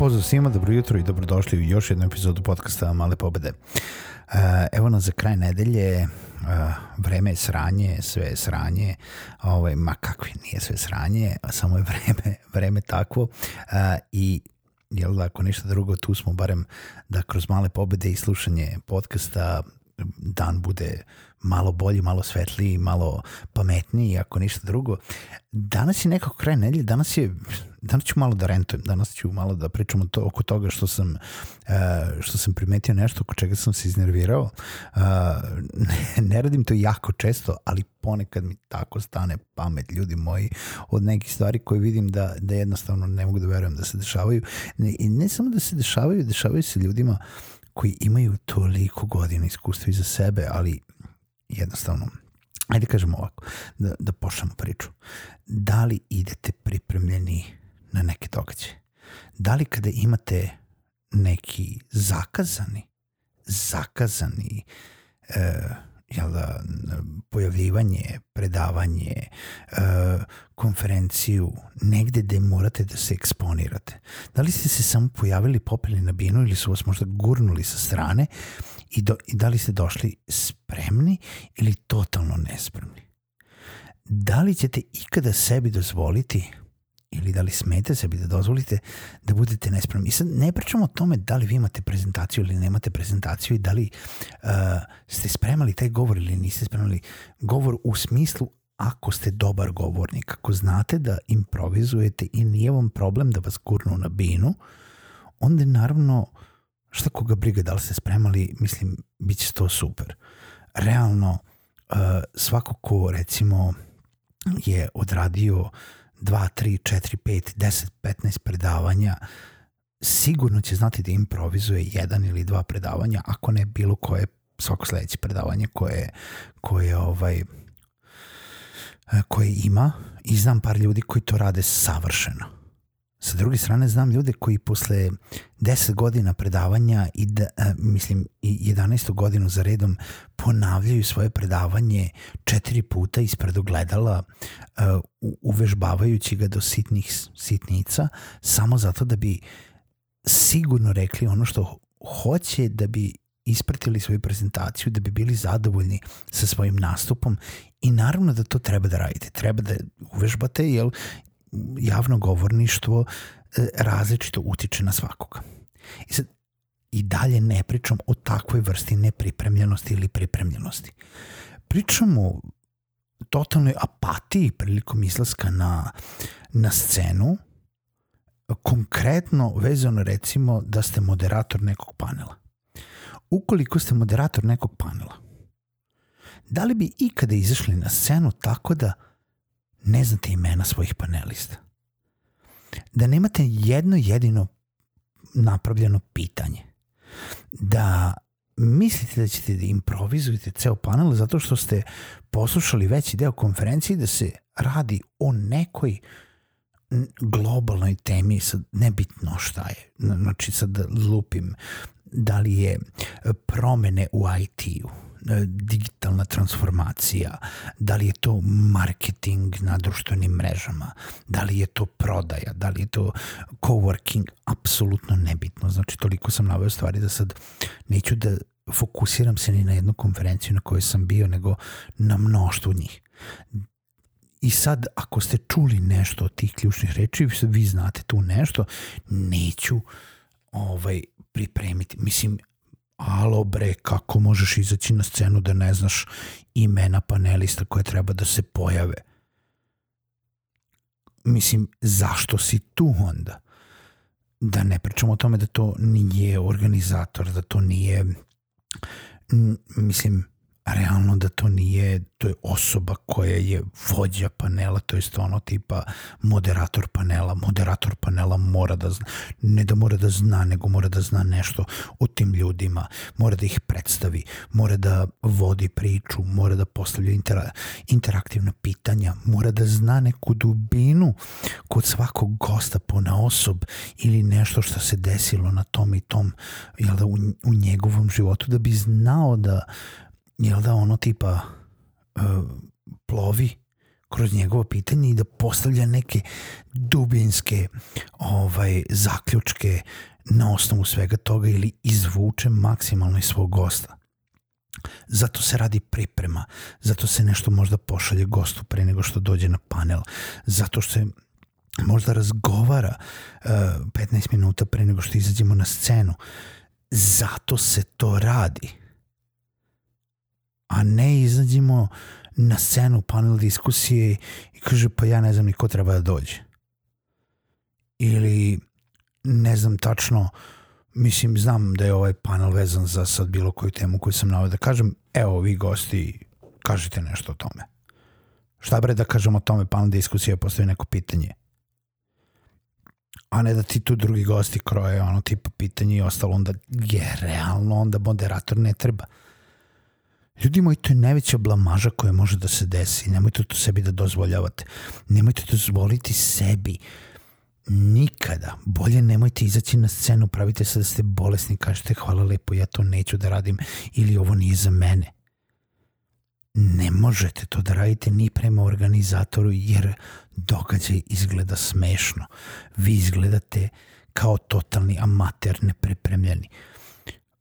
Pozdrav svima, dobro jutro i dobrodošli u još jednu epizodu podcasta Male pobede. E, evo nas za kraj nedelje, e, vreme je sranje, sve je sranje, ovaj, ma kakvi nije sve sranje, samo je vreme, vreme takvo e, i jel da, ako ništa drugo, tu smo barem da kroz male pobede i slušanje podcasta dan bude malo bolji, malo svetliji, malo pametniji, ako ništa drugo. Danas je nekako kraj nedelje, danas je danas ću malo da rentujem, danas ću malo da pričam to, oko toga što sam, uh, što sam primetio nešto oko čega sam se iznervirao. Uh, ne, ne radim to jako često, ali ponekad mi tako stane pamet, ljudi moji, od nekih stvari koje vidim da, da jednostavno ne mogu da verujem da se dešavaju. I ne samo da se dešavaju, dešavaju se ljudima koji imaju toliko godina iskustva iza sebe, ali jednostavno ajde kažemo ovako, da, da pošljamo priču. Da li idete pripremljeni na neke događaje? Da li kada imate neki zakazani, zakazani e, jel da, pojavljivanje, predavanje, e, konferenciju, negde gde morate da se eksponirate. Da li ste se samo pojavili, popeli na binu ili su vas možda gurnuli sa strane i, do, i da li ste došli spremni ili totalno nespremni? Da li ćete ikada sebi dozvoliti ili da li smete sebi da dozvolite da budete nespremni. I sad ne pričamo o tome da li vi imate prezentaciju ili nemate prezentaciju i da li uh, ste spremali taj govor ili niste spremali govor u smislu ako ste dobar govornik, ako znate da improvizujete i nije vam problem da vas gurnu na binu, onda naravno šta koga briga da li ste spremali, mislim, bit će to super. Realno, uh, svako ko recimo je odradio 2, 3, 4, 5, 10, 15 predavanja, sigurno će znati da improvizuje jedan ili dva predavanja, ako ne bilo koje svako sledeće predavanje koje, koje, ovaj, koje ima. I znam par ljudi koji to rade savršeno Sa druge strane znam ljude koji posle 10 godina predavanja i da, a, mislim i 11. godinu za redom ponavljaju svoje predavanje četiri puta ispred ogledala a, uvežbavajući ga do sitnih sitnica samo zato da bi sigurno rekli ono što hoće da bi ispratili svoju prezentaciju, da bi bili zadovoljni sa svojim nastupom i naravno da to treba da radite. Treba da uvežbate, jer javno govorništvo e, različito utiče na svakoga. I sad, i dalje ne pričam o takvoj vrsti nepripremljenosti ili pripremljenosti. Pričamo o totalnoj apatiji prilikom izlaska na, na scenu, konkretno vezano recimo da ste moderator nekog panela. Ukoliko ste moderator nekog panela, da li bi ikada izašli na scenu tako da ne znate imena svojih panelista. Da nemate jedno jedino napravljeno pitanje. Da mislite da ćete da improvizujete ceo panel zato što ste poslušali veći deo konferencije da se radi o nekoj globalnoj temi, sad nebitno šta je, znači sad lupim, da li je promene u IT-u, digitalna transformacija, da li je to marketing na društvenim mrežama, da li je to prodaja, da li je to coworking, apsolutno nebitno. Znači, toliko sam naveo stvari da sad neću da fokusiram se ni na jednu konferenciju na kojoj sam bio, nego na mnoštvo njih. I sad, ako ste čuli nešto od tih ključnih reči, vi znate tu nešto, neću ovaj, pripremiti. Mislim, alo bre, kako možeš izaći na scenu da ne znaš imena panelista koje treba da se pojave? mislim, zašto si tu onda? Da ne pričamo o tome da to nije organizator, da to nije, mislim, realno da to nije, to je osoba koja je vođa panela, to je ono tipa moderator panela. Moderator panela mora da zna, ne da mora da zna, nego mora da zna nešto o tim ljudima, mora da ih predstavi, mora da vodi priču, mora da postavlja intera, interaktivna pitanja, mora da zna neku dubinu kod svakog gosta po na osob ili nešto što se desilo na tom i tom jel da, u, u njegovom životu da bi znao da jel da ono tipa uh, plovi kroz njegovo pitanje i da postavlja neke dubinske ovaj zaključke na osnovu svega toga ili izvuče maksimalno iz svog gosta. Zato se radi priprema, zato se nešto možda pošalje gostu pre nego što dođe na panel, zato što se možda razgovara uh, 15 minuta pre nego što izađemo na scenu. Zato se to radi a ne izađemo na scenu panel diskusije i kaže pa ja ne znam ni ko treba da dođe. Ili ne znam tačno, mislim znam da je ovaj panel vezan za sad bilo koju temu koju sam navio da kažem, evo vi gosti kažite nešto o tome. Šta bre da kažem o tome panel diskusija postoji neko pitanje a ne da ti tu drugi gosti kroje ono tipa pitanje i ostalo onda je realno onda moderator ne treba. Ljudi moji, to je najveća blamaža koja može da se desi. Nemojte to sebi da dozvoljavate. Nemojte dozvoliti sebi nikada. Bolje nemojte izaći na scenu, pravite se da ste bolesni, kažete hvala lepo, ja to neću da radim ili ovo nije za mene. Ne možete to da radite ni prema organizatoru jer događaj izgleda smešno. Vi izgledate kao totalni amater nepripremljeni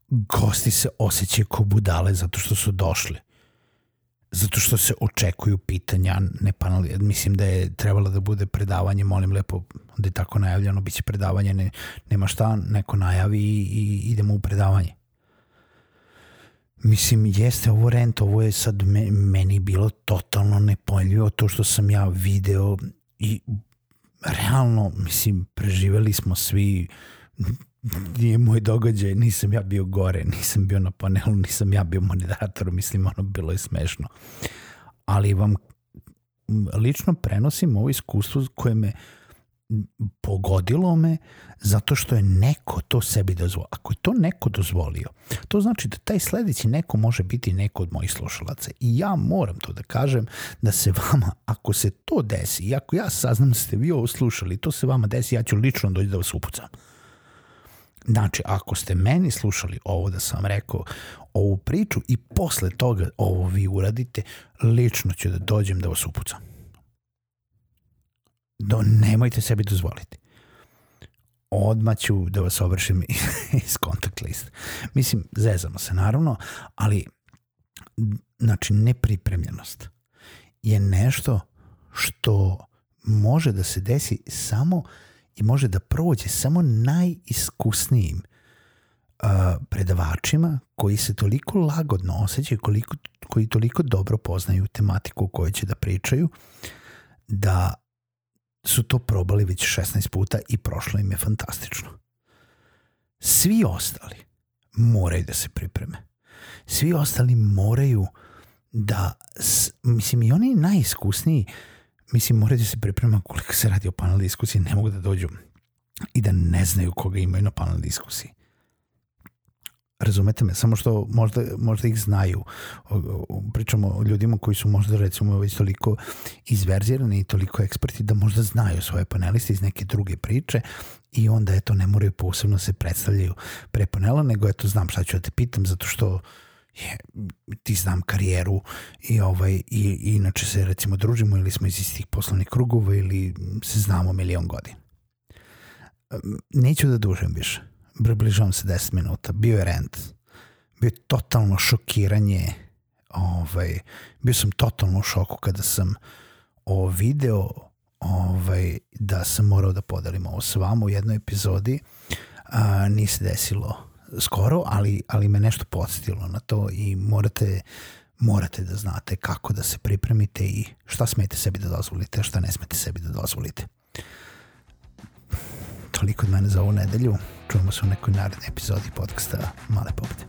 gosti se osjećaju kao budale zato što su došli. Zato što se očekuju pitanja, ne panel, mislim da je trebalo da bude predavanje, molim lepo, da je tako najavljeno, bit će predavanje, ne, nema šta, neko najavi i, i idemo u predavanje. Mislim, jeste ovo rent, ovo je sad me, meni bilo totalno nepojljivo to što sam ja video i realno, mislim, preživeli smo svi nije moj događaj, nisam ja bio gore, nisam bio na panelu, nisam ja bio moderator, mislim ono bilo je smešno. Ali vam lično prenosim ovo iskustvo koje me pogodilo me zato što je neko to sebi dozvolio. Ako je to neko dozvolio, to znači da taj sledeći neko može biti neko od mojih slušalaca. I ja moram to da kažem da se vama, ako se to desi i ako ja saznam da ste vi ovo slušali, to se vama desi, ja ću lično doći da vas upucam. Znači, ako ste meni slušali ovo da sam rekao, ovu priču i posle toga ovo vi uradite, lično ću da dođem da vas upucam. Do, nemojte sebi dozvoliti. Odmah ću da vas obršim iz kontakt lista. Mislim, zezamo se naravno, ali znači nepripremljenost je nešto što može da se desi samo uh, i može da prođe samo najiskusnijim uh, predavačima koji se toliko lagodno osjećaju, koliko, koji toliko dobro poznaju tematiku o kojoj će da pričaju, da su to probali već 16 puta i prošlo im je fantastično. Svi ostali moraju da se pripreme. Svi ostali moraju da, mislim i oni najiskusniji uh, mislim, moraju da se priprema koliko se radi o panel diskusiji, ne mogu da dođu i da ne znaju koga imaju na panel diskusiji. Razumete me, samo što možda, možda ih znaju. Pričamo o ljudima koji su možda recimo već toliko izverzirani i toliko eksperti da možda znaju svoje paneliste iz neke druge priče i onda eto ne moraju posebno se predstavljaju pre panela, nego eto znam šta ću da te pitam zato što uh, je, ti znam karijeru i, ovaj, i, i inače se recimo družimo ili smo iz istih poslovnih krugova ili se znamo milion godina. Neću da dužem više. Približavam se 10 minuta. Bio je rent. Bio je totalno šokiranje. Ovaj, bio sam totalno u šoku kada sam o video ovaj, da sam morao da podelim ovo s vama u jednoj epizodi. A, nije se desilo skoro, ali, ali me nešto podsjetilo na to i morate, morate da znate kako da se pripremite i šta smete sebi da dozvolite, šta ne smete sebi da dozvolite. Toliko od mene za ovu nedelju. Čujemo se u nekoj narednoj epizodi podcasta Male pobede.